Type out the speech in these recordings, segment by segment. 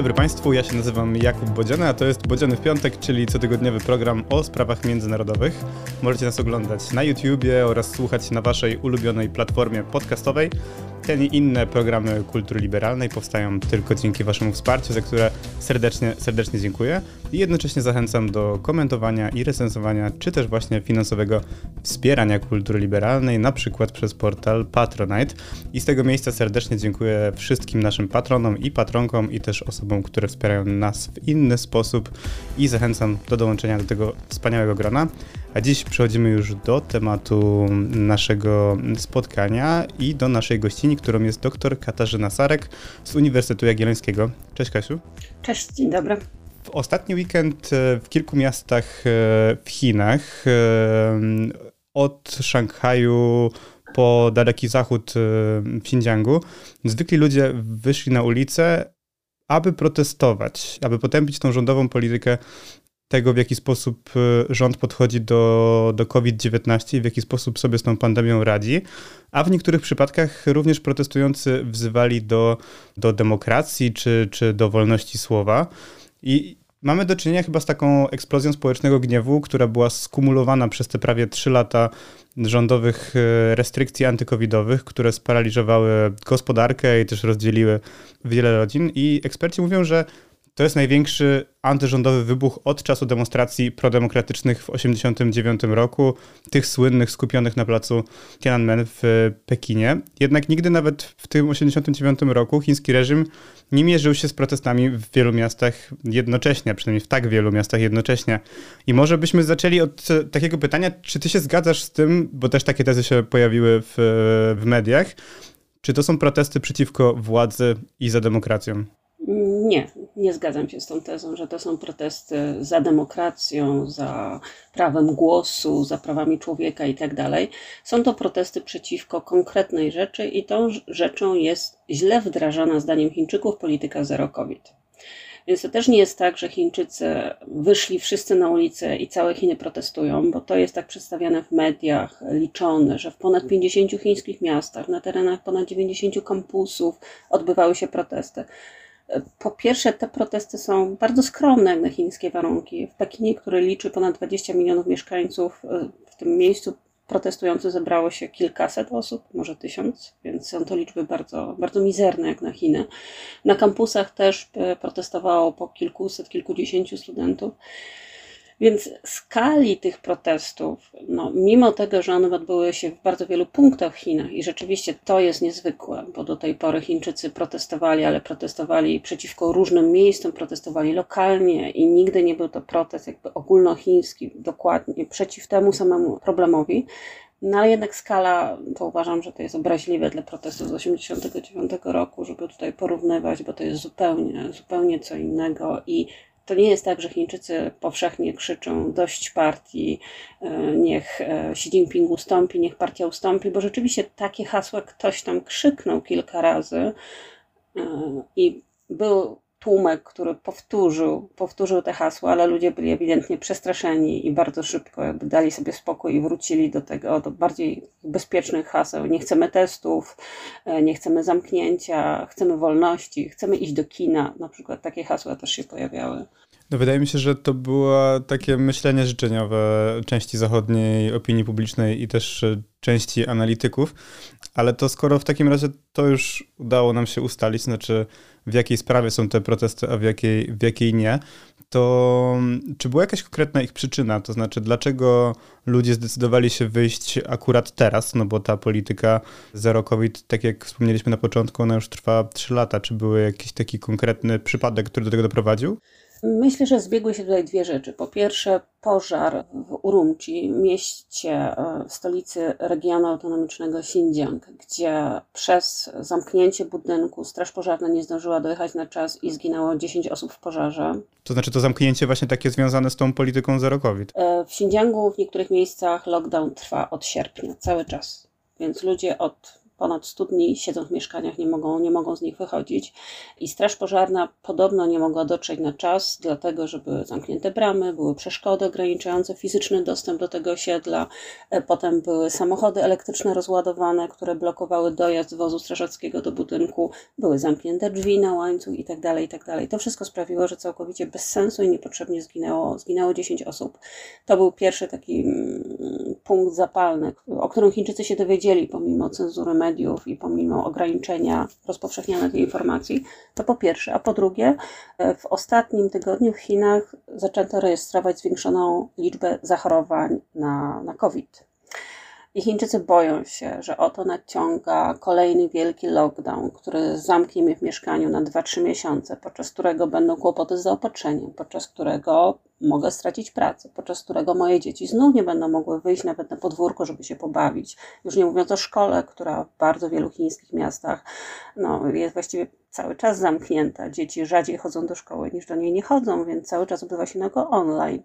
dobry Państwu, ja się nazywam Jakub Bodziany, a to jest Bodziany w Piątek, czyli cotygodniowy program o sprawach międzynarodowych. Możecie nas oglądać na YouTubie oraz słuchać na Waszej ulubionej platformie podcastowej. Ten i inne programy kultury liberalnej powstają tylko dzięki Waszemu wsparciu, za które serdecznie, serdecznie dziękuję. I jednocześnie zachęcam do komentowania i recenzowania, czy też właśnie finansowego wspierania kultury liberalnej, na przykład przez portal Patronite. I z tego miejsca serdecznie dziękuję wszystkim naszym patronom i patronkom i też osobom, które wspierają nas w inny sposób i zachęcam do dołączenia do tego wspaniałego grona. A dziś przechodzimy już do tematu naszego spotkania i do naszej gościni, którą jest dr Katarzyna Sarek z Uniwersytetu Jagiellońskiego. Cześć Kasiu. Cześć, dzień dobry. W ostatni weekend e, w kilku miastach e, w Chinach, e, od Szanghaju po daleki zachód w Xinjiangu, zwykli ludzie wyszli na ulicę, aby protestować, aby potępić tą rządową politykę tego, w jaki sposób rząd podchodzi do, do COVID-19 i w jaki sposób sobie z tą pandemią radzi, a w niektórych przypadkach również protestujący wzywali do, do demokracji czy, czy do wolności słowa. I mamy do czynienia chyba z taką eksplozją społecznego gniewu, która była skumulowana przez te prawie trzy lata rządowych e, restrykcji antykowidowych, które sparaliżowały gospodarkę i też rozdzieliły wiele rodzin. I eksperci mówią, że to jest największy antyrządowy wybuch od czasu demonstracji prodemokratycznych w 1989 roku, tych słynnych skupionych na placu Tiananmen w Pekinie. Jednak nigdy nawet w tym 1989 roku chiński reżim nie mierzył się z protestami w wielu miastach jednocześnie, przynajmniej w tak wielu miastach jednocześnie. I może byśmy zaczęli od takiego pytania, czy ty się zgadzasz z tym, bo też takie tezy się pojawiły w, w mediach, czy to są protesty przeciwko władzy i za demokracją? Nie, nie zgadzam się z tą tezą, że to są protesty za demokracją, za prawem głosu, za prawami człowieka i tak dalej. Są to protesty przeciwko konkretnej rzeczy i tą rzeczą jest źle wdrażana, zdaniem Chińczyków, polityka zero COVID. Więc to też nie jest tak, że Chińczycy wyszli wszyscy na ulicę i całe Chiny protestują, bo to jest tak przedstawiane w mediach, liczone, że w ponad 50 chińskich miastach, na terenach ponad 90 kampusów odbywały się protesty. Po pierwsze, te protesty są bardzo skromne jak na chińskie warunki. W Pekinie, który liczy ponad 20 milionów mieszkańców, w tym miejscu protestujących zebrało się kilkaset osób, może tysiąc, więc są to liczby bardzo, bardzo mizerne jak na Chiny. Na kampusach też e, protestowało po kilkuset, kilkudziesięciu studentów. Więc skali tych protestów, no, mimo tego, że one odbyły się w bardzo wielu punktach w Chinach i rzeczywiście to jest niezwykłe, bo do tej pory Chińczycy protestowali, ale protestowali przeciwko różnym miejscom, protestowali lokalnie i nigdy nie był to protest jakby ogólnochiński, dokładnie przeciw temu samemu problemowi. No ale jednak skala, to uważam, że to jest obraźliwe dla protestów z 1989 roku, żeby tutaj porównywać, bo to jest zupełnie, zupełnie co innego i to nie jest tak, że Chińczycy powszechnie krzyczą dość partii, e, niech e, Xi Jinping ustąpi, niech partia ustąpi, bo rzeczywiście takie hasła ktoś tam krzyknął kilka razy e, i był tłumek, który powtórzył, powtórzył te hasła, ale ludzie byli ewidentnie przestraszeni i bardzo szybko jakby dali sobie spokój i wrócili do tego, do bardziej bezpiecznych haseł. Nie chcemy testów, nie chcemy zamknięcia, chcemy wolności, chcemy iść do kina. Na przykład takie hasła też się pojawiały. No wydaje mi się, że to było takie myślenie życzeniowe części zachodniej opinii publicznej i też e, części analityków, ale to skoro w takim razie to już udało nam się ustalić, znaczy w jakiej sprawie są te protesty, a w jakiej, w jakiej nie, to mm, czy była jakaś konkretna ich przyczyna? To znaczy, dlaczego ludzie zdecydowali się wyjść akurat teraz? No bo ta polityka zero COVID, tak jak wspomnieliśmy na początku, ona już trwa 3 lata. Czy był jakiś taki konkretny przypadek, który do tego doprowadził? Myślę, że zbiegły się tutaj dwie rzeczy. Po pierwsze, pożar w Urumqi, mieście e, w stolicy regionu autonomicznego Xinjiang, gdzie przez zamknięcie budynku straż pożarna nie zdążyła dojechać na czas i zginęło 10 osób w pożarze. To znaczy to zamknięcie właśnie takie związane z tą polityką zero COVID? E, w Xinjiangu w niektórych miejscach lockdown trwa od sierpnia, cały czas. Więc ludzie od ponad 100 dni siedzą w mieszkaniach, nie mogą, nie mogą z nich wychodzić. I Straż Pożarna podobno nie mogła dotrzeć na czas, dlatego że były zamknięte bramy, były przeszkody ograniczające fizyczny dostęp do tego osiedla, e, potem były samochody elektryczne rozładowane, które blokowały dojazd wozu strażackiego do budynku, były zamknięte drzwi na łańcuch i tak dalej, i tak. To wszystko sprawiło, że całkowicie bez sensu i niepotrzebnie zginęło, zginęło 10 osób. To był pierwszy taki mm, punkt zapalny, o którym Chińczycy się dowiedzieli pomimo cenzury mediów i pomimo ograniczenia rozpowszechniania tej informacji. To po pierwsze. A po drugie, e, w ostatnim tygodniu w Chinach zaczęto rejestrować zwiększoną liczbę zachorowań na, na COVID. I Chińczycy boją się, że oto nadciąga kolejny wielki lockdown, który zamknie mnie w mieszkaniu na 2-3 miesiące, podczas którego będą kłopoty z zaopatrzeniem, podczas którego mogę stracić pracę, podczas którego moje dzieci znów nie będą mogły wyjść nawet na podwórko, żeby się pobawić. Już nie mówiąc o szkole, która w bardzo wielu chińskich miastach no, jest właściwie cały czas zamknięta. Dzieci rzadziej chodzą do szkoły niż do niej nie chodzą, więc cały czas odbywa się tylko online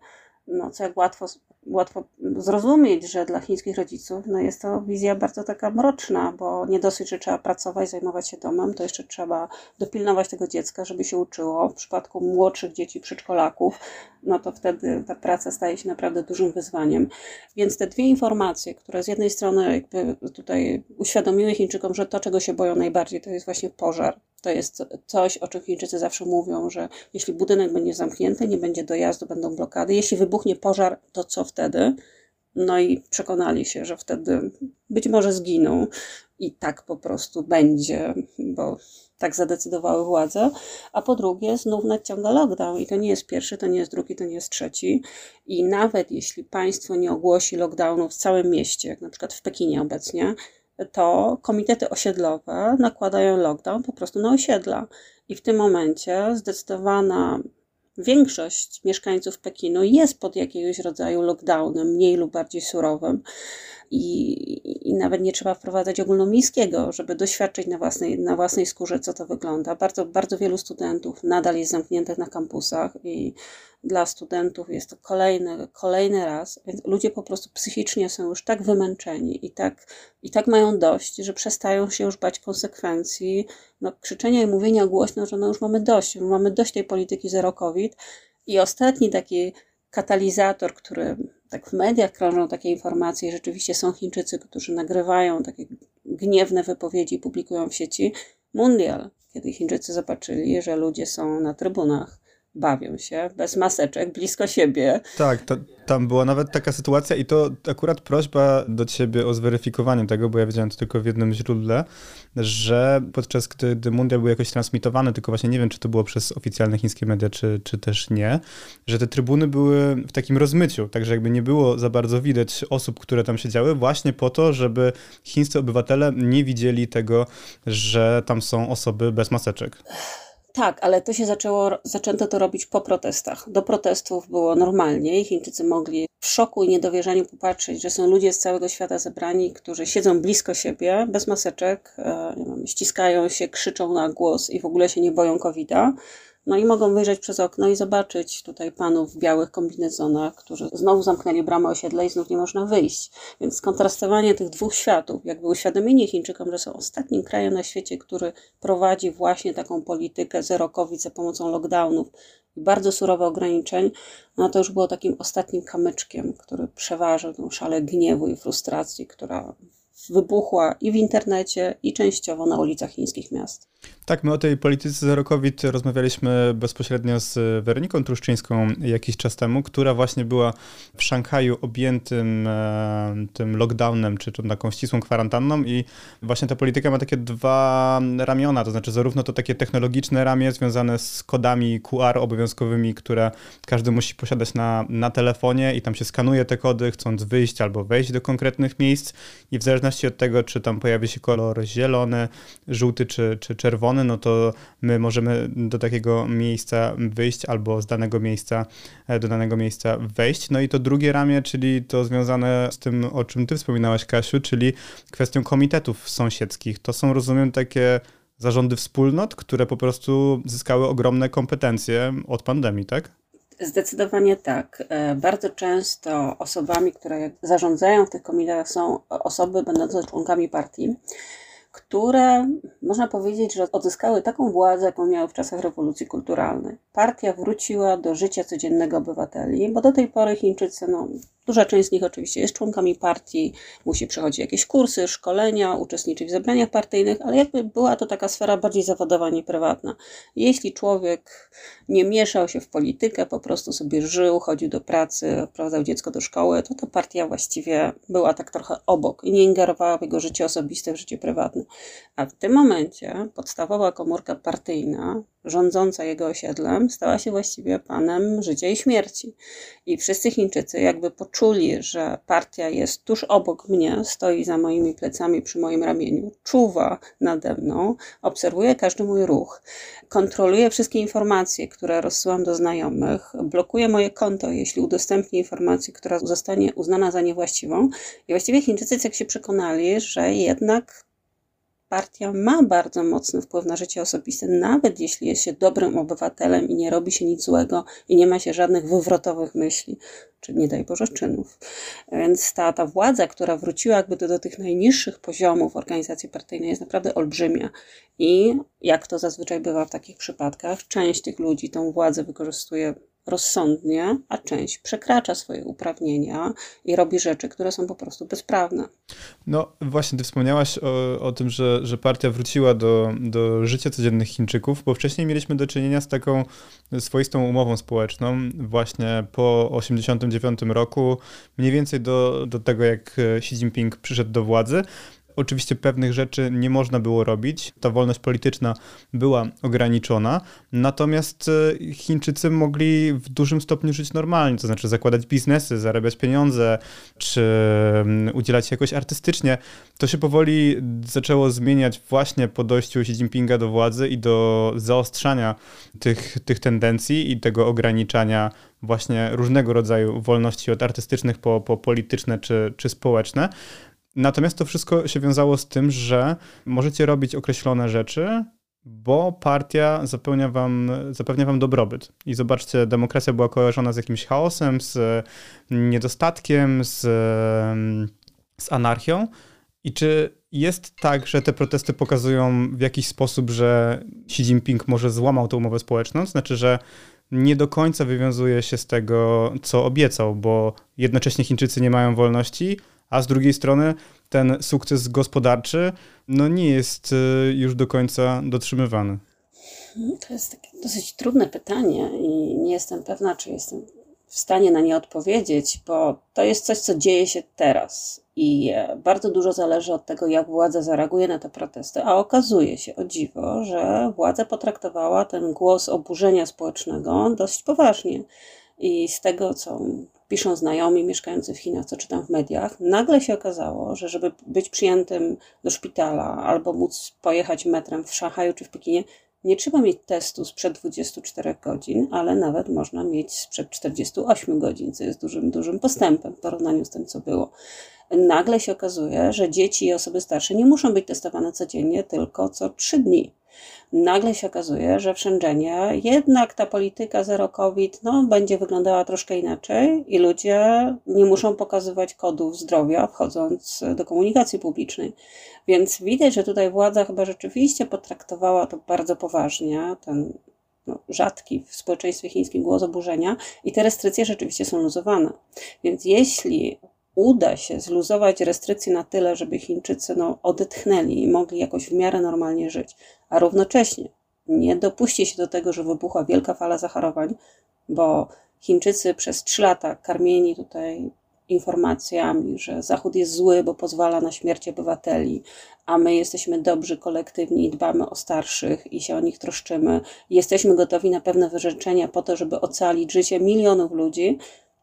no, co jak łatwo, łatwo zrozumieć, że dla chińskich rodziców no, jest to wizja bardzo taka mroczna, bo nie dosyć, że trzeba pracować, zajmować się domem, to jeszcze trzeba dopilnować tego dziecka, żeby się uczyło. W przypadku młodszych dzieci, przedszkolaków, no to wtedy ta praca staje się naprawdę dużym wyzwaniem. Więc te dwie informacje, które z jednej strony jakby tutaj uświadomiły Chińczykom, że to, czego się boją najbardziej, to jest właśnie pożar. To jest coś, o czym Chińczycy zawsze mówią, że jeśli budynek będzie zamknięty, nie będzie dojazdu, będą blokady. Jeśli wybuchnie pożar, to co wtedy? No i przekonali się, że wtedy być może zginą i tak po prostu będzie, bo tak zadecydowały władze. A po drugie, znów nadciąga lockdown i to nie jest pierwszy, to nie jest drugi, to nie jest trzeci. I nawet jeśli państwo nie ogłosi lockdownu w całym mieście, jak na przykład w Pekinie obecnie, to komitety osiedlowe nakładają lockdown po prostu na osiedla. I w tym momencie zdecydowana większość mieszkańców Pekinu jest pod jakiegoś rodzaju lockdownem, mniej lub bardziej surowym. I, i nawet nie trzeba wprowadzać ogólnomiejskiego, żeby doświadczyć na własnej, na własnej skórze, co to wygląda. Bardzo, bardzo wielu studentów nadal jest zamkniętych na kampusach i dla studentów jest to kolejny, kolejny raz, więc ludzie po prostu psychicznie są już tak wymęczeni i tak, i tak mają dość, że przestają się już bać konsekwencji no, krzyczenia i mówienia głośno, że no już mamy dość, już mamy dość tej polityki zero COVID. I ostatni taki katalizator, który tak w mediach krążą takie informacje, rzeczywiście są Chińczycy, którzy nagrywają takie gniewne wypowiedzi i publikują w sieci. Mundial, kiedy Chińczycy zobaczyli, że ludzie są na trybunach bawią się bez maseczek, blisko siebie. Tak, to, tam była nawet taka sytuacja i to akurat prośba do ciebie o zweryfikowanie tego, bo ja wiedziałem to tylko w jednym źródle, że podczas gdy, mundial był jakoś transmitowany, tylko właśnie nie wiem, czy to było przez oficjalne chińskie media, czy, czy też nie, że te trybuny były w takim rozmyciu, także jakby nie było za bardzo widać osób, które tam siedziały, właśnie po to, żeby chińscy obywatele nie widzieli tego, że tam są osoby bez maseczek. Tak, ale to się zaczęło, zaczęto to robić po protestach. Do protestów było normalnie i Chińczycy mogli w szoku i niedowierzaniu popatrzeć, że są ludzie z całego świata zebrani, którzy siedzą blisko siebie, bez maseczek, e, ściskają się, krzyczą na głos i w ogóle się nie boją COVID-a. No i mogą wyjrzeć przez okno i zobaczyć tutaj panów w białych kombinezonach, którzy znowu zamknęli bramę osiedla i znów nie można wyjść. Więc kontrastowanie tych dwóch światów, jakby uświadomienie Chińczykom, że są ostatnim krajem na świecie, który prowadzi właśnie taką politykę zero COVID za pomocą lockdownów i bardzo surowych ograniczeń, no to już było takim ostatnim kamyczkiem, który przeważył tą szalę gniewu i frustracji, która wybuchła i w internecie, i częściowo na ulicach chińskich miast. Tak, my o tej polityce zero COVID rozmawialiśmy bezpośrednio z Weroniką Truszczyńską jakiś czas temu, która właśnie była w Szanghaju objętym e, tym lockdownem, czy tą taką ścisłą kwarantanną i właśnie ta polityka ma takie dwa ramiona, to znaczy zarówno to takie technologiczne ramię związane z kodami QR obowiązkowymi, które każdy musi posiadać na, na telefonie i tam się skanuje te kody, chcąc wyjść albo wejść do konkretnych miejsc i w zależności od tego, czy tam pojawi się kolor zielony, żółty czy, czy czerwony, no to my możemy do takiego miejsca wyjść albo z danego miejsca e, do danego miejsca wejść. No i to drugie ramię, czyli to związane z tym, o czym ty wspominałaś, Kasiu, czyli kwestią komitetów sąsiedzkich. To są, rozumiem, takie zarządy wspólnot, które po prostu zyskały ogromne kompetencje od pandemii, tak? Zdecydowanie tak. E, bardzo często osobami, które zarządzają w tych komitetach są osoby będące członkami partii które można powiedzieć, że odzyskały taką władzę, jaką miały w czasach rewolucji kulturalnej. Partia wróciła do życia codziennego obywateli, bo do tej pory Chińczycy, no, duża część z nich oczywiście jest członkami partii, musi przechodzić jakieś kursy, szkolenia, uczestniczyć w zebraniach partyjnych, ale jakby była to taka sfera bardziej zawodowa, nie prywatna. Jeśli człowiek nie mieszał się w politykę, po prostu sobie żył, chodził do pracy, odprowadzał dziecko do szkoły, to ta partia właściwie była tak trochę obok i nie ingerowała w jego życie osobiste, w życie prywatne. A w tym momencie podstawowa komórka partyjna, rządząca jego osiedlem, stała się właściwie panem życia i śmierci. I wszyscy Chińczycy jakby poczuli, że partia jest tuż obok mnie, stoi za moimi plecami, przy moim ramieniu, czuwa nade mną, obserwuje każdy mój ruch, kontroluje wszystkie informacje, które rozsyłam do znajomych, blokuje moje konto, jeśli udostępni informację, która zostanie uznana za niewłaściwą. I właściwie Chińczycy jak się przekonali, że jednak partia ma bardzo mocny wpływ na życie osobiste, nawet jeśli jest się dobrym obywatelem i nie robi się nic złego i nie ma się żadnych wywrotowych myśli, czy nie daj Boże czynów. Więc ta, ta władza, która wróciła jakby do, do tych najniższych poziomów organizacji partyjnej jest naprawdę olbrzymia. I jak to zazwyczaj bywa w takich przypadkach, część tych ludzi tą władzę wykorzystuje rozsądnie, a część przekracza swoje uprawnienia i robi rzeczy, które są po prostu bezprawne. No właśnie, ty wspomniałaś o, o tym, że, że partia wróciła do, do życia codziennych Chińczyków, bo wcześniej mieliśmy do czynienia z taką swoistą umową społeczną właśnie po 1989 roku, mniej więcej do, do tego, jak Xi Jinping przyszedł do władzy. Oczywiście pewnych rzeczy nie można było robić, ta wolność polityczna była ograniczona, natomiast e, Chińczycy mogli w dużym stopniu żyć normalnie, to znaczy zakładać biznesy, zarabiać pieniądze, czy mm, udzielać się jakoś artystycznie. To się powoli zaczęło zmieniać właśnie po dojściu Xi Jinpinga do władzy i do zaostrzania tych, tych tendencji i tego ograniczania właśnie różnego rodzaju wolności od artystycznych po, po polityczne czy, czy społeczne. Natomiast to wszystko się wiązało z tym, że możecie robić określone rzeczy, bo partia zapewnia wam, zapewnia wam dobrobyt. I zobaczcie, demokracja była kojarzona z jakimś chaosem, z niedostatkiem, z, z anarchią. I czy jest tak, że te protesty pokazują w jakiś sposób, że Xi Jinping może złamał tę umowę społeczną? Znaczy, że nie do końca wywiązuje się z tego, co obiecał, bo jednocześnie Chińczycy nie mają wolności, a z drugiej strony ten sukces gospodarczy no nie jest y, już do końca dotrzymywany. To jest takie dosyć trudne pytanie i nie jestem pewna, czy jestem w stanie na nie odpowiedzieć, bo to jest coś, co dzieje się teraz i e, bardzo dużo zależy od tego, jak władza zareaguje na te protesty, a okazuje się, o dziwo, że władza potraktowała ten głos oburzenia społecznego dość poważnie. I z tego, co piszą znajomi mieszkający w Chinach, co czytam w mediach, nagle się okazało, że żeby być przyjętym do szpitala albo móc pojechać metrem w Szanghaju czy w Pekinie, nie trzeba mieć testu sprzed 24 godzin, ale nawet można mieć sprzed 48 godzin, co jest dużym, dużym postępem w porównaniu z tym, co było. Nagle się okazuje, że dzieci i osoby starsze nie muszą być testowane codziennie, tylko co 3 dni nagle się okazuje, że w Shenzhenie jednak ta polityka zero COVID no, będzie wyglądała troszkę inaczej i ludzie nie muszą pokazywać kodów zdrowia wchodząc do komunikacji publicznej. Więc widać, że tutaj władza chyba rzeczywiście potraktowała to bardzo poważnie, ten no, rzadki w społeczeństwie chińskim głos oburzenia i te restrykcje rzeczywiście są luzowane. Więc jeśli uda się zluzować restrykcje na tyle, żeby Chińczycy no, odetchnęli i mogli jakoś w miarę normalnie żyć, a równocześnie nie dopuści się do tego, że wybuchła wielka fala zachorowań, bo Chińczycy przez trzy lata karmieni tutaj informacjami, że Zachód jest zły, bo pozwala na śmierć obywateli, a my jesteśmy dobrzy, kolektywni i dbamy o starszych i się o nich troszczymy. Jesteśmy gotowi na pewne wyrzeczenia po to, żeby ocalić życie milionów ludzi,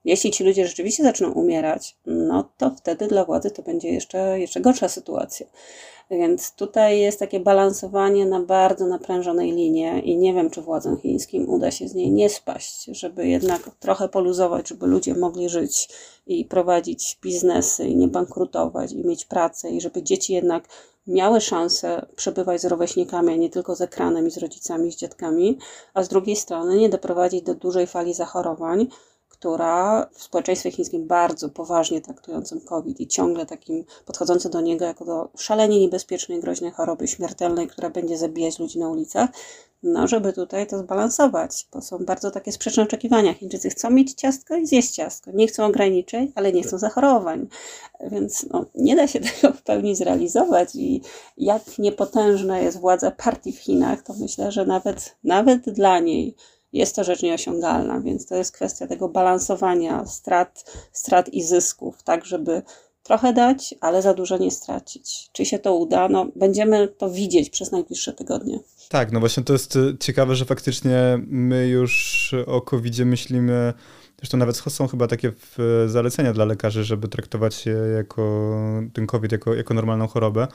jeśli ci ludzie rzeczywiście zaczną umierać, no to wtedy dla władzy to będzie jeszcze, jeszcze gorsza sytuacja. Więc tutaj jest takie balansowanie na bardzo naprężonej linie i nie wiem, czy władzom chińskim uda się z niej nie spaść, żeby jednak trochę poluzować, żeby ludzie mogli żyć i prowadzić biznesy i nie bankrutować i mieć pracę i żeby dzieci jednak miały szansę przebywać z rówieśnikami, a nie tylko z ekranem i z rodzicami, z dziadkami, a z drugiej strony nie doprowadzić do dużej fali zachorowań, która w społeczeństwie chińskim bardzo poważnie traktującym COVID i ciągle takim podchodzący do niego jako do szalenie niebezpiecznej, groźnej choroby śmiertelnej, która będzie zabijać ludzi na ulicach, no żeby tutaj to zbalansować, bo są bardzo takie sprzeczne oczekiwania. Chińczycy chcą mieć ciastko i zjeść ciastko. Nie chcą ograniczeń, ale nie chcą zachorowań. Więc no, nie da się tego w pełni zrealizować i jak niepotężna jest władza partii w Chinach, to myślę, że nawet, nawet dla niej jest to rzecz nieosiągalna, więc to jest kwestia tego balansowania strat, strat i zysków, tak żeby trochę dać, ale za dużo nie stracić. Czy się to uda? No, będziemy to widzieć przez najbliższe tygodnie. Tak, no właśnie to jest y, ciekawe, że faktycznie my już o covid myślimy. Zresztą nawet są chyba takie zalecenia dla lekarzy, żeby traktować jako ten COVID jako, jako normalną chorobę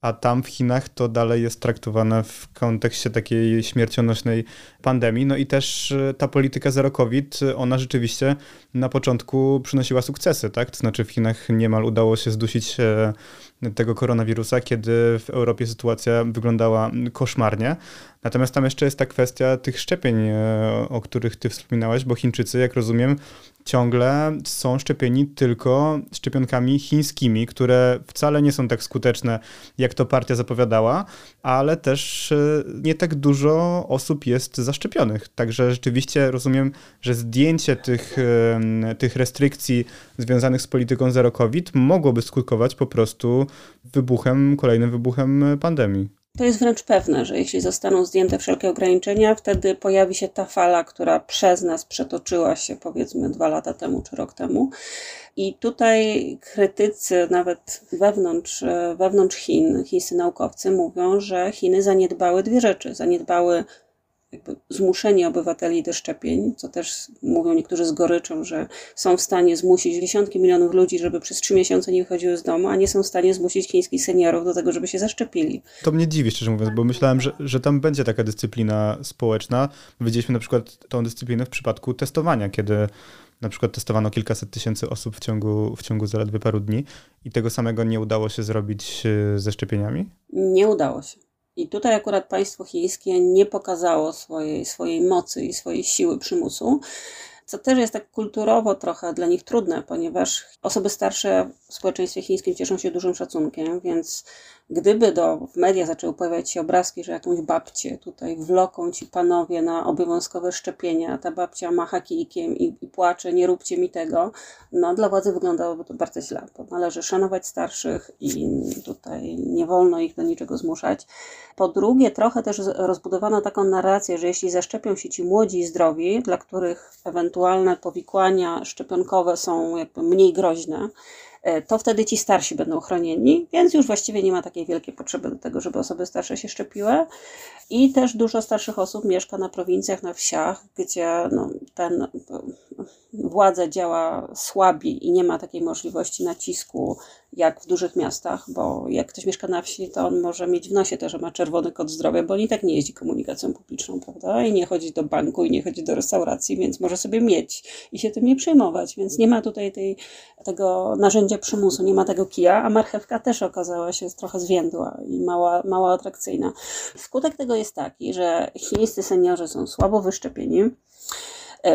a tam w Chinach to dalej jest traktowane w kontekście takiej śmiercionośnej pandemii. No i też e, ta polityka zero COVID, ona rzeczywiście na początku przynosiła sukcesy, tak? To znaczy w Chinach niemal udało się zdusić e, tego koronawirusa, kiedy w Europie sytuacja wyglądała koszmarnie. Natomiast tam jeszcze jest ta kwestia tych szczepień, e, o których ty wspominałaś, bo Chińczycy, jak rozumiem, ciągle są szczepieni tylko szczepionkami chińskimi, które wcale nie są tak skuteczne, jak to partia zapowiadała, ale też e, nie tak dużo osób jest zaszczepionych. Także rzeczywiście rozumiem, że zdjęcie tych, e, tych restrykcji związanych z polityką zero COVID mogłoby skutkować po prostu wybuchem, kolejnym wybuchem pandemii. To jest wręcz pewne, że jeśli zostaną zdjęte wszelkie ograniczenia, wtedy pojawi się ta fala, która przez nas przetoczyła się powiedzmy dwa lata temu czy rok temu. I tutaj krytycy, nawet wewnątrz, wewnątrz Chin, chińscy naukowcy mówią, że Chiny zaniedbały dwie rzeczy. Zaniedbały zmuszenie obywateli do szczepień, co też mówią niektórzy z goryczą, że są w stanie zmusić dziesiątki milionów ludzi, żeby przez trzy miesiące nie wychodziły z domu, a nie są w stanie zmusić chińskich seniorów do tego, żeby się zaszczepili. To mnie dziwi, szczerze mówiąc, bo myślałem, że, że tam będzie taka dyscyplina społeczna. Widzieliśmy na przykład tą dyscyplinę w przypadku testowania, kiedy na przykład testowano kilkaset tysięcy osób w ciągu, w ciągu zaledwie paru dni i tego samego nie udało się zrobić e, ze szczepieniami? Nie udało się. I tutaj akurat państwo chińskie nie pokazało swojej, swojej mocy i swojej siły przymusu, co też jest tak kulturowo trochę dla nich trudne, ponieważ osoby starsze w społeczeństwie chińskim cieszą się dużym szacunkiem, więc Gdyby do, w mediach zaczęły pojawiać się obrazki, że jakąś babcię tutaj wloką ci panowie na obowiązkowe szczepienia, ta babcia macha kijkiem i, i płacze, nie róbcie mi tego, no dla władzy wyglądałoby to bardzo źle, bo należy szanować starszych i tutaj nie wolno ich do niczego zmuszać. Po drugie, trochę też rozbudowano taką narrację, że jeśli zaszczepią się ci młodzi i zdrowi, dla których ewentualne powikłania szczepionkowe są jakby mniej groźne, to wtedy ci starsi będą chronieni, więc już właściwie nie ma takiej wielkiej potrzeby do tego, żeby osoby starsze się szczepiły. I też dużo starszych osób mieszka na prowincjach, na wsiach, gdzie no, ten władza działa słabiej i nie ma takiej możliwości nacisku jak w dużych miastach, bo jak ktoś mieszka na wsi, to on może mieć w nosie to, że ma czerwony kod zdrowia, bo on i tak nie jeździ komunikacją publiczną, prawda? I nie chodzi do banku, i nie chodzi do restauracji, więc może sobie mieć i się tym nie przejmować, więc nie ma tutaj tej, tego narzędzia przymusu, nie ma tego kija, a marchewka też okazała się trochę zwiędła i mała, mała atrakcyjna. Skutek tego jest taki, że chińscy seniorzy są słabo wyszczepieni,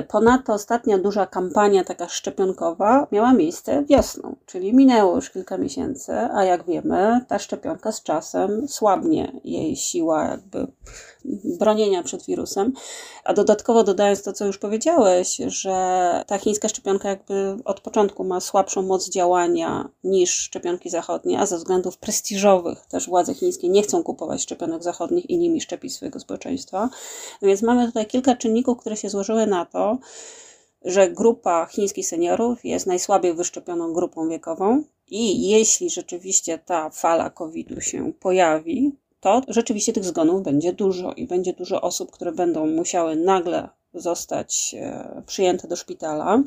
ponadto ostatnia duża kampania taka szczepionkowa miała miejsce wiosną, czyli minęło już kilka miesięcy, a jak wiemy, ta szczepionka z czasem słabnie, jej siła jakby bronienia przed wirusem. A dodatkowo dodając to, co już powiedziałeś, że ta chińska szczepionka jakby od początku ma słabszą moc działania niż szczepionki zachodnie, a ze względów prestiżowych też władze chińskie nie chcą kupować szczepionek zachodnich i nimi szczepić swojego społeczeństwa. No więc mamy tutaj kilka czynników, które się złożyły na to, że grupa chińskich seniorów jest najsłabiej wyszczepioną grupą wiekową i jeśli rzeczywiście ta fala COVID-u się pojawi, to rzeczywiście tych zgonów będzie dużo i będzie dużo osób, które będą musiały nagle zostać e, przyjęte do szpitala.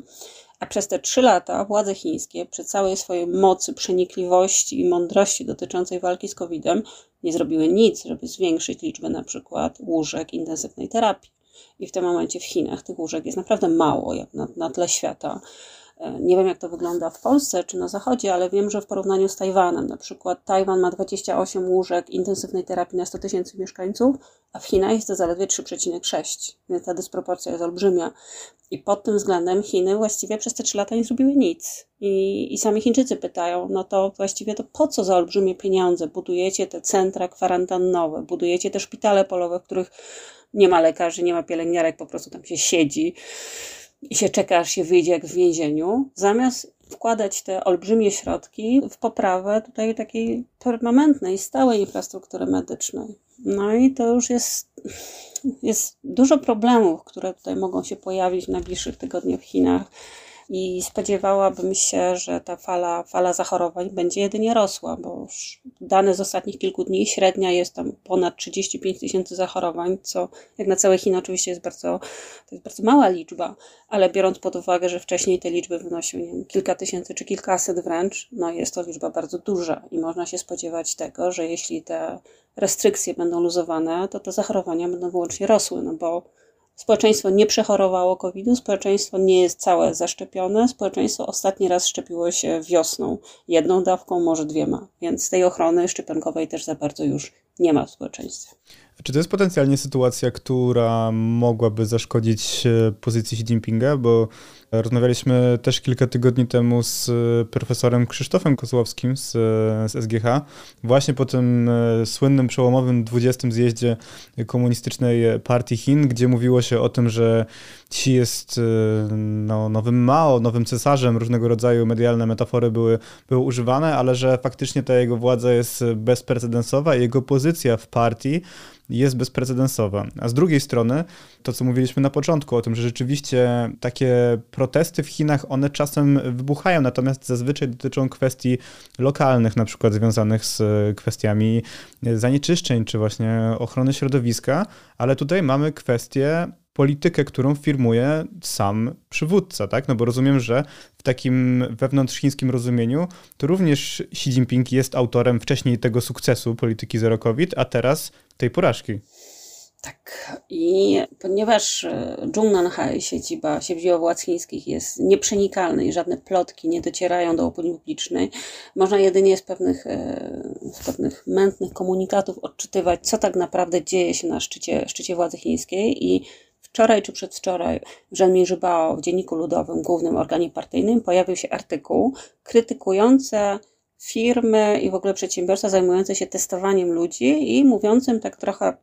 A przez te trzy lata władze chińskie, przy całej swojej mocy, przenikliwości i mądrości dotyczącej walki z COVID-em, nie zrobiły nic, żeby zwiększyć liczbę na przykład łóżek intensywnej terapii. I w tym momencie w Chinach tych łóżek jest naprawdę mało, jak na, na tle świata. E, nie wiem, jak to wygląda w Polsce czy na Zachodzie, ale wiem, że w porównaniu z Tajwanem, na przykład Tajwan ma 28 łóżek intensywnej terapii na 100 tysięcy mieszkańców, a w Chinach jest to zaledwie 3,6, więc ta dysproporcja jest olbrzymia. I pod tym względem Chiny właściwie przez te 3 lata nie zrobiły nic. I, I sami Chińczycy pytają, no to właściwie to po co za olbrzymie pieniądze budujecie te centra kwarantannowe, budujecie te szpitale polowe, w których nie ma lekarzy, nie ma pielęgniarek, po prostu tam się siedzi i się czeka, aż się wyjdzie jak w więzieniu, zamiast wkładać te olbrzymie środki w poprawę tutaj takiej permanentnej, stałej infrastruktury medycznej. No i to już jest, jest dużo problemów, które tutaj mogą się pojawić w najbliższych tygodniach w Chinach i spodziewałabym się, że ta fala, fala zachorowań będzie jedynie rosła, bo już dane z ostatnich kilku dni, średnia jest tam ponad 35 tysięcy zachorowań, co jak na całe Chiny oczywiście jest bardzo, to jest bardzo mała liczba, ale biorąc pod uwagę, że wcześniej te liczby wynosiły nie wiem, kilka tysięcy czy kilkaset wręcz, no jest to liczba bardzo duża i można się spodziewać tego, że jeśli te restrykcje będą luzowane, to te zachorowania będą wyłącznie rosły, no bo Społeczeństwo nie przechorowało COVID-u, społeczeństwo nie jest całe zaszczepione, społeczeństwo ostatni raz szczepiło się wiosną, jedną dawką, może dwiema, więc tej ochrony szczepionkowej też za bardzo już nie ma w społeczeństwie. Czy to jest potencjalnie sytuacja, która mogłaby zaszkodzić e, pozycji Xi Jinpinga? Bo rozmawialiśmy też kilka tygodni temu z e, profesorem Krzysztofem Kozłowskim z, z SGH, właśnie po tym e, słynnym, przełomowym 20. zjeździe Komunistycznej Partii Chin, gdzie mówiło się o tym, że Xi jest no, nowym Mao, nowym cesarzem, różnego rodzaju medialne metafory były, były używane, ale że faktycznie ta jego władza jest bezprecedensowa i jego pozycja w partii jest bezprecedensowa. A z drugiej strony, to co mówiliśmy na początku o tym, że rzeczywiście takie protesty w Chinach, one czasem wybuchają, natomiast zazwyczaj dotyczą kwestii lokalnych, na przykład związanych z kwestiami zanieczyszczeń, czy właśnie ochrony środowiska, ale tutaj mamy kwestię politykę, którą firmuje sam przywódca, tak? No bo rozumiem, że w takim wewnątrzchińskim rozumieniu to również Xi Jinping jest autorem wcześniej tego sukcesu polityki zero COVID, a teraz tej porażki. Tak. I ponieważ e, siedziba, siedziba władz chińskich jest nieprzenikalny i żadne plotki nie docierają do opinii publicznej, można jedynie z pewnych, e, z pewnych mętnych komunikatów odczytywać, co tak naprawdę dzieje się na szczycie, szczycie władzy chińskiej i Wczoraj czy przedwczoraj w Żelmi Żybao w Dzienniku Ludowym, głównym organie partyjnym, pojawił się artykuł krytykujący firmy i w ogóle przedsiębiorstwa zajmujące się testowaniem ludzi i mówiącym tak trochę,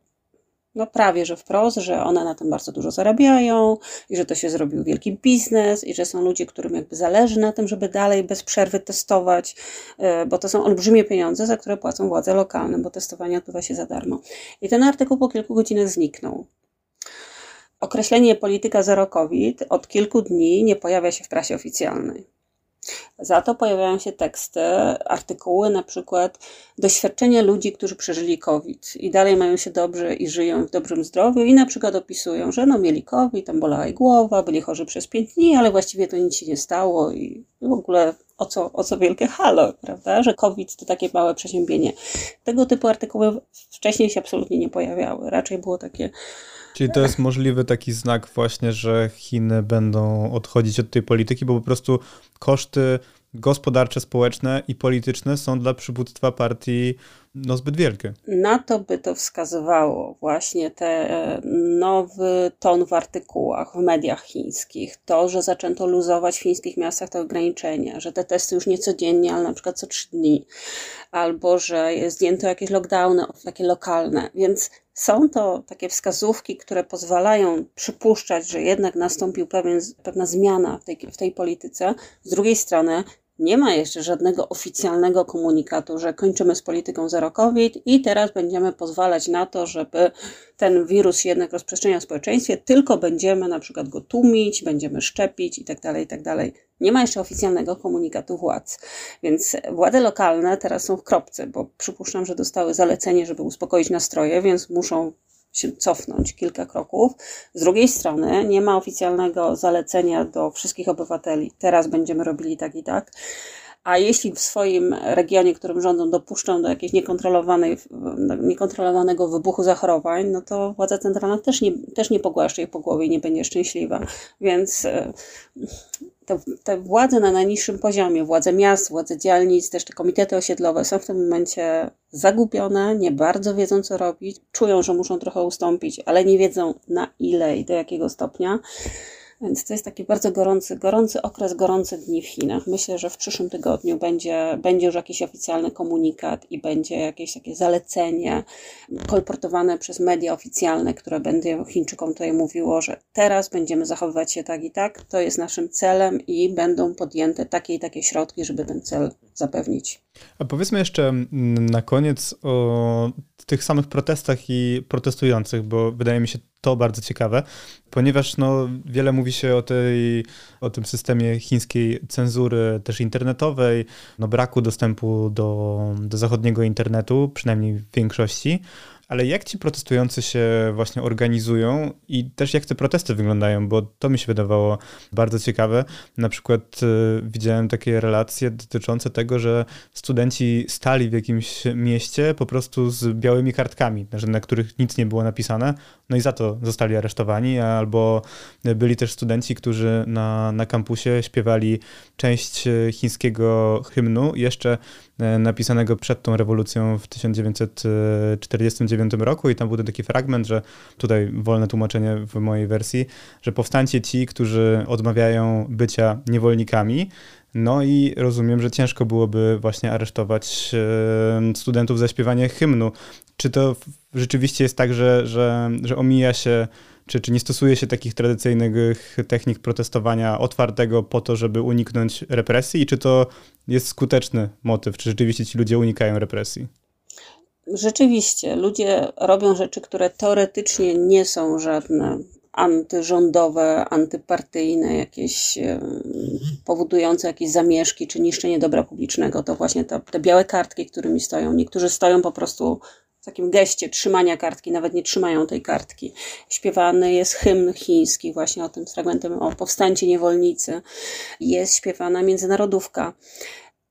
no prawie że wprost, że one na tym bardzo dużo zarabiają i że to się zrobił wielki biznes i że są ludzie, którym jakby zależy na tym, żeby dalej bez przerwy testować, e, bo to są olbrzymie pieniądze, za które płacą władze lokalne, bo testowanie odbywa się za darmo. I ten artykuł po kilku godzinach zniknął. Określenie polityka zero COVID od kilku dni nie pojawia się w prasie oficjalnej. Za to pojawiają się teksty, artykuły, na przykład doświadczenia ludzi, którzy przeżyli COVID i dalej mają się dobrze i żyją w dobrym zdrowiu i na przykład opisują, że no mieli COVID, tam bolała ich głowa, byli chorzy przez pięć dni, ale właściwie to nic się nie stało i w ogóle o co, o co wielkie halo, prawda, że COVID to takie małe przeziębienie. Tego typu artykuły wcześniej się absolutnie nie pojawiały. Raczej było takie Czyli to jest możliwy taki znak właśnie, że Chiny będą odchodzić od tej polityki, bo po prostu koszty gospodarcze, społeczne i polityczne są dla przywództwa partii no, zbyt wielkie. Na to by to wskazywało właśnie ten nowy ton w artykułach w mediach chińskich, to, że zaczęto luzować w chińskich miastach te ograniczenia, że te testy już nie codziennie, ale na przykład co trzy dni, albo że zdjęto jakieś lockdowny takie lokalne, więc są to takie wskazówki, które pozwalają przypuszczać, że jednak nastąpił pewien, pewna zmiana w tej, w tej polityce. Z drugiej strony, nie ma jeszcze żadnego oficjalnego komunikatu, że kończymy z polityką zero COVID i teraz będziemy pozwalać na to, żeby ten wirus się jednak rozprzestrzeniał w społeczeństwie, tylko będziemy na przykład go tłumić, będziemy szczepić itd., tak itd. Tak nie ma jeszcze oficjalnego komunikatu władz, więc władze lokalne teraz są w kropce, bo przypuszczam, że dostały zalecenie, żeby uspokoić nastroje, więc muszą się cofnąć kilka kroków. Z drugiej strony nie ma oficjalnego zalecenia do wszystkich obywateli. Teraz będziemy robili tak i tak. A jeśli w swoim regionie, którym rządzą, dopuszczą do jakiegoś niekontrolowanej, niekontrolowanego wybuchu zachorowań, no to władza centralna też nie, też nie pogłaszcze jej po głowie i nie będzie szczęśliwa. Więc e, te, te władze na najniższym poziomie, władze miast, władze dzielnic, też te komitety osiedlowe są w tym momencie zagubione, nie bardzo wiedzą co robić, czują, że muszą trochę ustąpić, ale nie wiedzą na ile i do jakiego stopnia. Więc to jest taki bardzo gorący, gorący okres, gorące dni w Chinach. Myślę, że w przyszłym tygodniu będzie, będzie już jakiś oficjalny komunikat i będzie jakieś takie zalecenie kolportowane przez media oficjalne, które będzie Chińczykom tutaj mówiło, że teraz będziemy zachowywać się tak i tak, to jest naszym celem i będą podjęte takie i takie środki, żeby ten cel zapewnić. A powiedzmy jeszcze na koniec o tych samych protestach i protestujących, bo wydaje mi się to bardzo ciekawe, ponieważ no, wiele mówi się o, tej, o tym systemie chińskiej cenzury też internetowej, no, braku dostępu do, do zachodniego internetu, przynajmniej w większości. Ale jak ci protestujący się właśnie organizują i też jak te protesty wyglądają, bo to mi się wydawało bardzo ciekawe. Na przykład y, widziałem takie relacje dotyczące tego, że studenci stali w jakimś mieście po prostu z białymi kartkami, na których nic nie było napisane, no i za to zostali aresztowani, albo byli też studenci, którzy na, na kampusie śpiewali część chińskiego hymnu, jeszcze e, napisanego przed tą rewolucją w 1949 roku i tam był taki fragment, że tutaj wolne tłumaczenie w mojej wersji, że powstańcie ci, którzy odmawiają bycia niewolnikami, no i rozumiem, że ciężko byłoby właśnie aresztować e, studentów za śpiewanie hymnu. Czy to rzeczywiście jest tak, że, że, że omija się, czy, czy nie stosuje się takich tradycyjnych technik protestowania otwartego po to, żeby uniknąć represji? I czy to jest skuteczny motyw? Czy rzeczywiście ci ludzie unikają represji? Rzeczywiście, ludzie robią rzeczy, które teoretycznie nie są żadne antyrządowe, antypartyjne, jakieś powodujące jakieś zamieszki czy niszczenie dobra publicznego. To właśnie te, te białe kartki, którymi stoją. Niektórzy stoją po prostu takim geście trzymania kartki, nawet nie trzymają tej kartki. Śpiewany jest hymn chiński, właśnie o tym fragmentem o powstańcie niewolnicy. Jest śpiewana międzynarodówka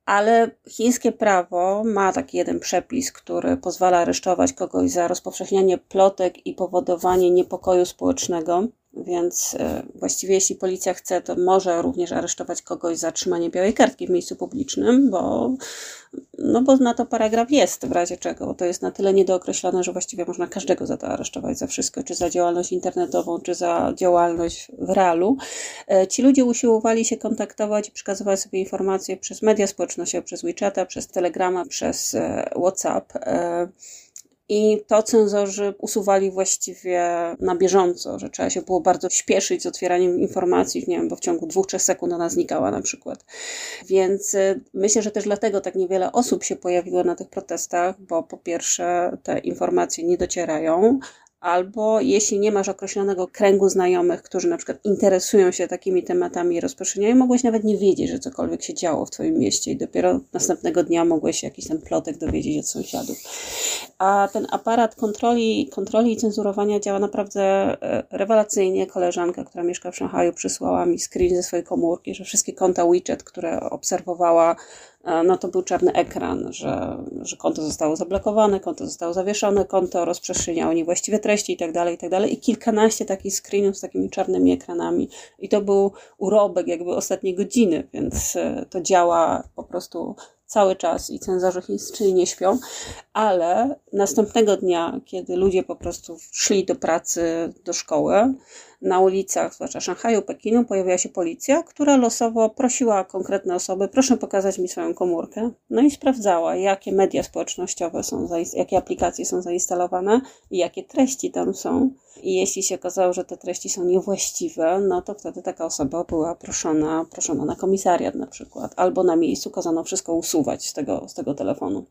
ale chińskie prawo ma taki jeden przepis, który pozwala aresztować kogoś za rozpowszechnianie plotek i powodowanie niepokoju społecznego. Więc e, właściwie jeśli policja chce, to może również aresztować kogoś za trzymanie białej kartki w miejscu publicznym, bo, no bo na to paragraf jest w razie czego. To jest na tyle niedookreślone, że właściwie można każdego za to aresztować, za wszystko, czy za działalność internetową, czy za działalność w realu. E, ci ludzie usiłowali się kontaktować i przekazywać sobie informacje przez media społecznościowe, przez WeChata, przez Telegrama, przez e, WhatsApp. I to cenzorzy usuwali właściwie na bieżąco, że trzeba się było bardzo śpieszyć z otwieraniem informacji, nie wiem, bo w ciągu dwóch, trzech sekund ona znikała na przykład. Więc y, myślę, że też dlatego tak niewiele osób się pojawiło na tych protestach, bo po pierwsze te informacje nie docierają, albo jeśli nie masz określonego kręgu znajomych, którzy na przykład interesują się takimi tematami i rozprzestrzeniają, mogłeś nawet nie wiedzieć, że cokolwiek się działo w twoim mieście i dopiero następnego dnia mogłeś jakiś ten plotek dowiedzieć od sąsiadów. A ten aparat kontroli, kontroli i cenzurowania działa naprawdę e, rewelacyjnie. Koleżanka, która mieszka w Szanghaju, przysłała mi screen ze swojej komórki, że wszystkie konta WeChat, które obserwowała, no to był czarny ekran, że, że konto zostało zablokowane, konto zostało zawieszone, konto rozprzestrzeniało niewłaściwe treści itd., tak itd. Tak I kilkanaście takich screenów z takimi czarnymi ekranami. I to był urobek jakby ostatniej godziny, więc e, to działa po prostu cały czas i cenzorzy chińscy nie śpią, ale następnego dnia, kiedy ludzie po prostu szli do pracy, do szkoły, na ulicach, zwłaszcza Szanghaju, Pekinu, pojawiła się policja, która losowo prosiła konkretne osoby, proszę pokazać mi swoją komórkę. No i sprawdzała, jakie media społecznościowe są, jakie aplikacje są zainstalowane i jakie treści tam są. I jeśli się okazało, że te treści są niewłaściwe, no to wtedy taka osoba była proszona, proszona na komisariat na przykład, albo na miejscu kazano wszystko usuwać z tego, z tego telefonu.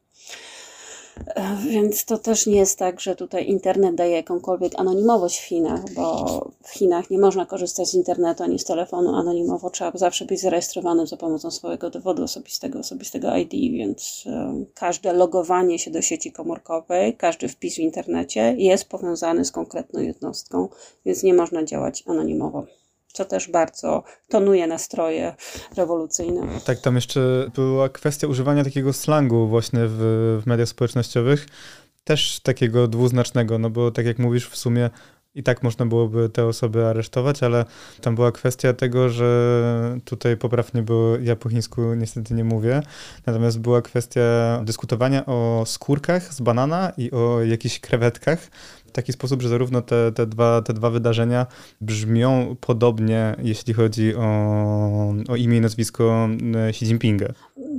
Więc to też nie jest tak, że tutaj internet daje jakąkolwiek anonimowość w Chinach, bo w Chinach nie można korzystać z internetu ani z telefonu anonimowo. Trzeba zawsze być zarejestrowanym za pomocą swojego dowodu osobistego, osobistego ID, więc um, każde logowanie się do sieci komórkowej, każdy wpis w internecie jest powiązany z konkretną jednostką, więc nie można działać anonimowo co też bardzo tonuje nastroje rewolucyjne. Tak, tam jeszcze była kwestia używania takiego slangu właśnie w, w mediach społecznościowych, też takiego dwuznacznego, no bo tak jak mówisz, w sumie i tak można byłoby te osoby aresztować, ale tam była kwestia tego, że tutaj poprawnie, bo ja po chińsku niestety nie mówię, natomiast była kwestia dyskutowania o skórkach z banana i o jakichś krewetkach, taki sposób, że zarówno te, te, dwa, te dwa wydarzenia brzmią podobnie, jeśli chodzi o, o imię i nazwisko e, Xi Jinpinga.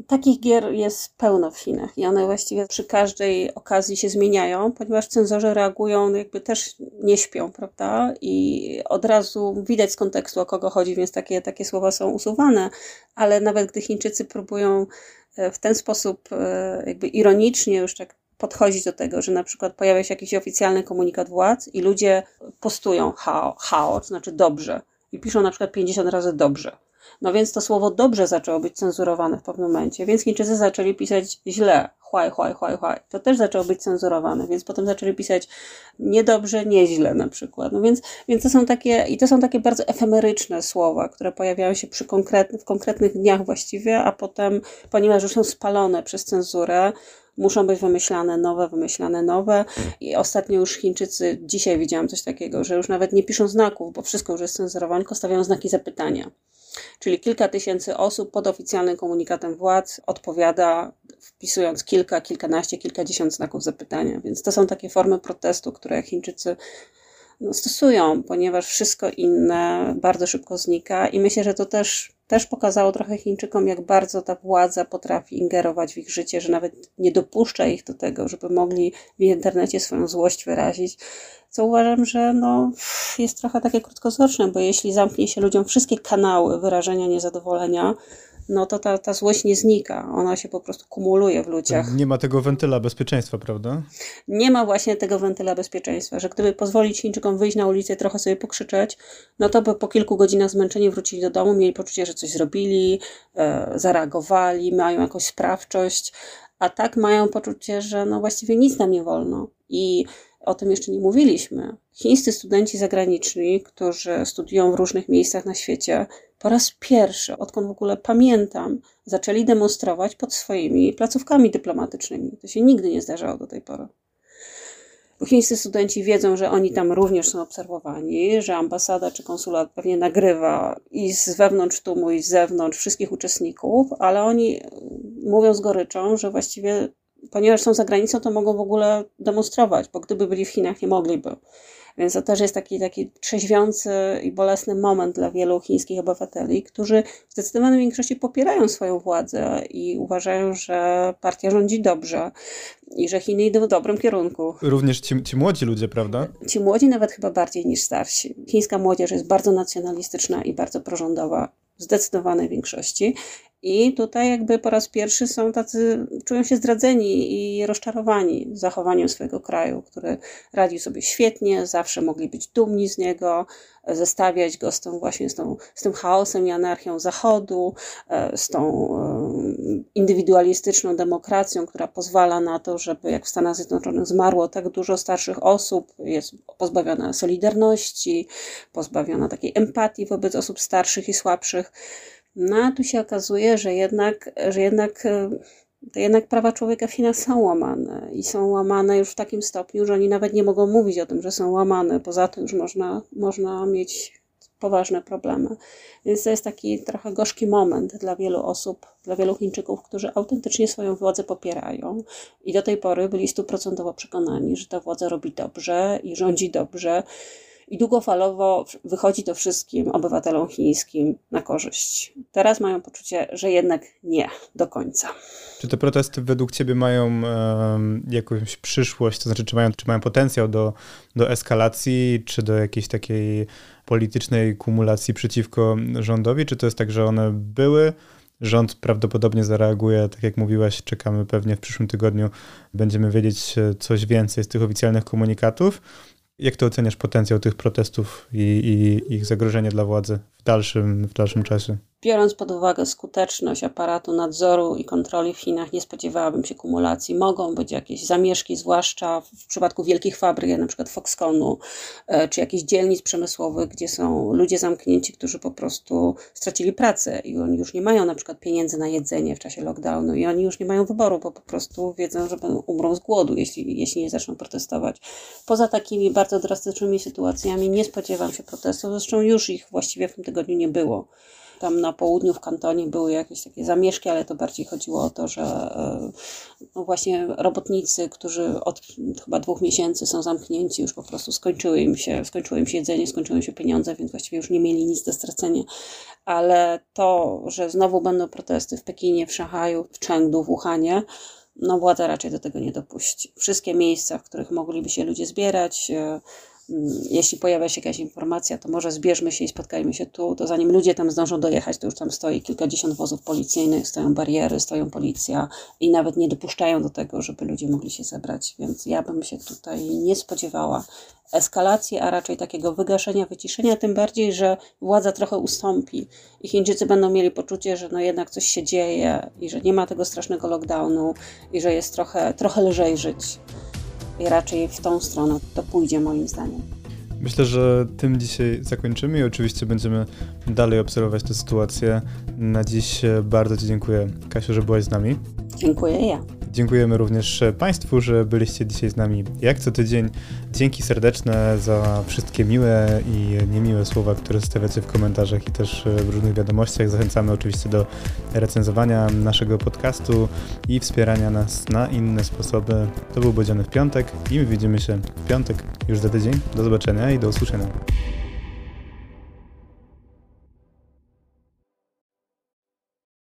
Takich gier jest pełno w Chinach i one właściwie przy każdej okazji się zmieniają, ponieważ cenzorzy reagują, jakby też nie śpią, prawda? I od razu widać z kontekstu, o kogo chodzi, więc takie, takie słowa są usuwane, ale nawet gdy Chińczycy próbują e, w ten sposób e, jakby ironicznie już tak podchodzić do tego, że na przykład pojawia się jakiś oficjalny komunikat władz i ludzie postują hao, hao to znaczy dobrze, i piszą na przykład 50 razy dobrze. No więc to słowo dobrze zaczęło być cenzurowane w pewnym momencie, więc Chińczycy zaczęli pisać źle, huaj, huaj, huaj, huaj. To też zaczęło być cenzurowane, więc potem zaczęli pisać niedobrze, nieźle na przykład. No więc, więc to są takie, i to są takie bardzo efemeryczne słowa, które pojawiają się przy konkretnych, w konkretnych dniach właściwie, a potem, ponieważ już są spalone przez cenzurę, muszą być wymyślane nowe, wymyślane nowe. I ostatnio już Chińczycy, dzisiaj widziałam coś takiego, że już nawet nie piszą znaków, bo wszystko już jest cenzurowane, tylko stawiają znaki zapytania. Czyli kilka tysięcy osób pod oficjalnym komunikatem władz odpowiada, wpisując kilka, kilkanaście, kilkadziesiąt znaków zapytania. Więc to są takie formy protestu, które Chińczycy no, stosują, ponieważ wszystko inne bardzo szybko znika i myślę, że to też też pokazało trochę Chińczykom, jak bardzo ta władza potrafi ingerować w ich życie, że nawet nie dopuszcza ich do tego, żeby mogli w internecie swoją złość wyrazić. Co uważam, że no, jest trochę takie krótkowzroczne, bo jeśli zamknie się ludziom wszystkie kanały wyrażenia niezadowolenia, no to ta, ta złość nie znika. Ona się po prostu kumuluje w ludziach. Nie ma tego wentyla bezpieczeństwa, prawda? Nie ma właśnie tego wentyla bezpieczeństwa, że gdyby pozwolić Chińczykom wyjść na ulicę i trochę sobie pokrzyczeć, no to by po kilku godzinach zmęczeni wrócili do domu, mieli poczucie, że coś zrobili, e, zareagowali, mają jakąś sprawczość, a tak mają poczucie, że no właściwie nic nam nie wolno. I o tym jeszcze nie mówiliśmy. Chińscy studenci zagraniczni, którzy studiują w różnych miejscach na świecie, po raz pierwszy, odkąd w ogóle pamiętam, zaczęli demonstrować pod swoimi placówkami dyplomatycznymi. To się nigdy nie zdarzało do tej pory. Chińscy studenci wiedzą, że oni tam również są obserwowani, że ambasada czy konsulat pewnie nagrywa i z wewnątrz tłumu, i z zewnątrz wszystkich uczestników, ale oni mówią z goryczą, że właściwie, ponieważ są za granicą, to mogą w ogóle demonstrować, bo gdyby byli w Chinach, nie mogliby. Więc to też jest taki, taki trzeźwiący i bolesny moment dla wielu chińskich obywateli, którzy w zdecydowanej większości popierają swoją władzę i uważają, że partia rządzi dobrze i że Chiny idą w dobrym kierunku. Również ci, ci młodzi ludzie, prawda? Ci młodzi nawet chyba bardziej niż starsi. Chińska młodzież jest bardzo nacjonalistyczna i bardzo prorządowa w zdecydowanej większości. I tutaj jakby po raz pierwszy są tacy, czują się zdradzeni i rozczarowani zachowaniem swojego kraju, który radził sobie świetnie, zawsze mogli być dumni z niego, zestawiać go z tą właśnie z, tą, z tym chaosem i anarchią Zachodu, e, z tą e, indywidualistyczną demokracją, która pozwala na to, żeby jak w Stanach Zjednoczonych zmarło tak dużo starszych osób, jest pozbawiona solidarności, pozbawiona takiej empatii wobec osób starszych i słabszych. No a tu się okazuje, że jednak, że jednak, e, jednak prawa człowieka w Chinach są łamane i są łamane już w takim stopniu, że oni nawet nie mogą mówić o tym, że są łamane. Poza tym już można, można mieć poważne problemy. Więc to jest taki trochę gorzki moment dla wielu osób, dla wielu Chińczyków, którzy autentycznie swoją władzę popierają i do tej pory byli stuprocentowo przekonani, że ta władza robi dobrze i rządzi dobrze i długofalowo wychodzi to wszystkim obywatelom chińskim na korzyść. Teraz mają poczucie, że jednak nie do końca. Czy te protesty według Ciebie mają jakąś przyszłość, to znaczy, czy mają, czy mają potencjał do, do eskalacji, czy do jakiejś takiej politycznej kumulacji przeciwko rządowi? Czy to jest tak, że one były? Rząd prawdopodobnie zareaguje, tak jak mówiłaś, czekamy pewnie w przyszłym tygodniu, będziemy wiedzieć coś więcej z tych oficjalnych komunikatów. Jak ty oceniasz potencjał tych protestów i, i ich zagrożenie dla władzy w dalszym, w dalszym czasie? Biorąc pod uwagę skuteczność aparatu nadzoru i kontroli w Chinach, nie spodziewałabym się kumulacji. Mogą być jakieś zamieszki, zwłaszcza w przypadku wielkich fabryk, na przykład Foxconnu, e, czy jakichś dzielnic przemysłowych, gdzie są ludzie zamknięci, którzy po prostu stracili pracę i oni już nie mają na przykład pieniędzy na jedzenie w czasie lockdownu i oni już nie mają wyboru, bo po prostu wiedzą, że umrą z głodu, jeśli, jeśli nie zaczną protestować. Poza takimi bardzo drastycznymi sytuacjami nie spodziewam się protestów, zresztą już ich właściwie w tym tygodniu nie było. Tam na południu w kantonie były jakieś takie zamieszki, ale to bardziej chodziło o to, że e, no właśnie robotnicy, którzy od chyba dwóch miesięcy są zamknięci, już po prostu skończyły im się, skończyło im się jedzenie, skończyły im się pieniądze, więc właściwie już nie mieli nic do stracenia. Ale to, że znowu będą protesty w Pekinie, w Szanghaju, w Chengdu, w Wuhanie, no władza raczej do tego nie dopuści. Wszystkie miejsca, w których mogliby się ludzie zbierać, e, jeśli pojawia się jakaś informacja, to może zbierzmy się i spotkajmy się tu, to zanim ludzie tam zdążą dojechać, to już tam stoi kilkadziesiąt wozów policyjnych, stoją bariery, stoją policja i nawet nie dopuszczają do tego, żeby ludzie mogli się zebrać, więc ja bym się tutaj nie spodziewała eskalacji, a raczej takiego wygaszenia, wyciszenia, tym bardziej, że władza trochę ustąpi i Chińczycy będą mieli poczucie, że no jednak coś się dzieje i że nie ma tego strasznego lockdownu i że jest trochę, trochę lżej żyć i raczej w tą stronę to pójdzie moim zdaniem. Myślę, że tym dzisiaj zakończymy i oczywiście będziemy dalej obserwować tę sytuację. Na dziś bardzo Ci dziękuję, Kasiu, że byłaś z nami. Dziękuję ja. Dziękujemy również Państwu, że byliście dzisiaj z nami jak co tydzień. Dzięki serdeczne za wszystkie miłe i niemiłe słowa, które stawiacie w komentarzach i też w różnych wiadomościach. Zachęcamy oczywiście do recenzowania naszego podcastu i wspierania nas na inne sposoby. To był Bodziany w piątek i my widzimy się w piątek już za tydzień. Do zobaczenia i do usłyszenia.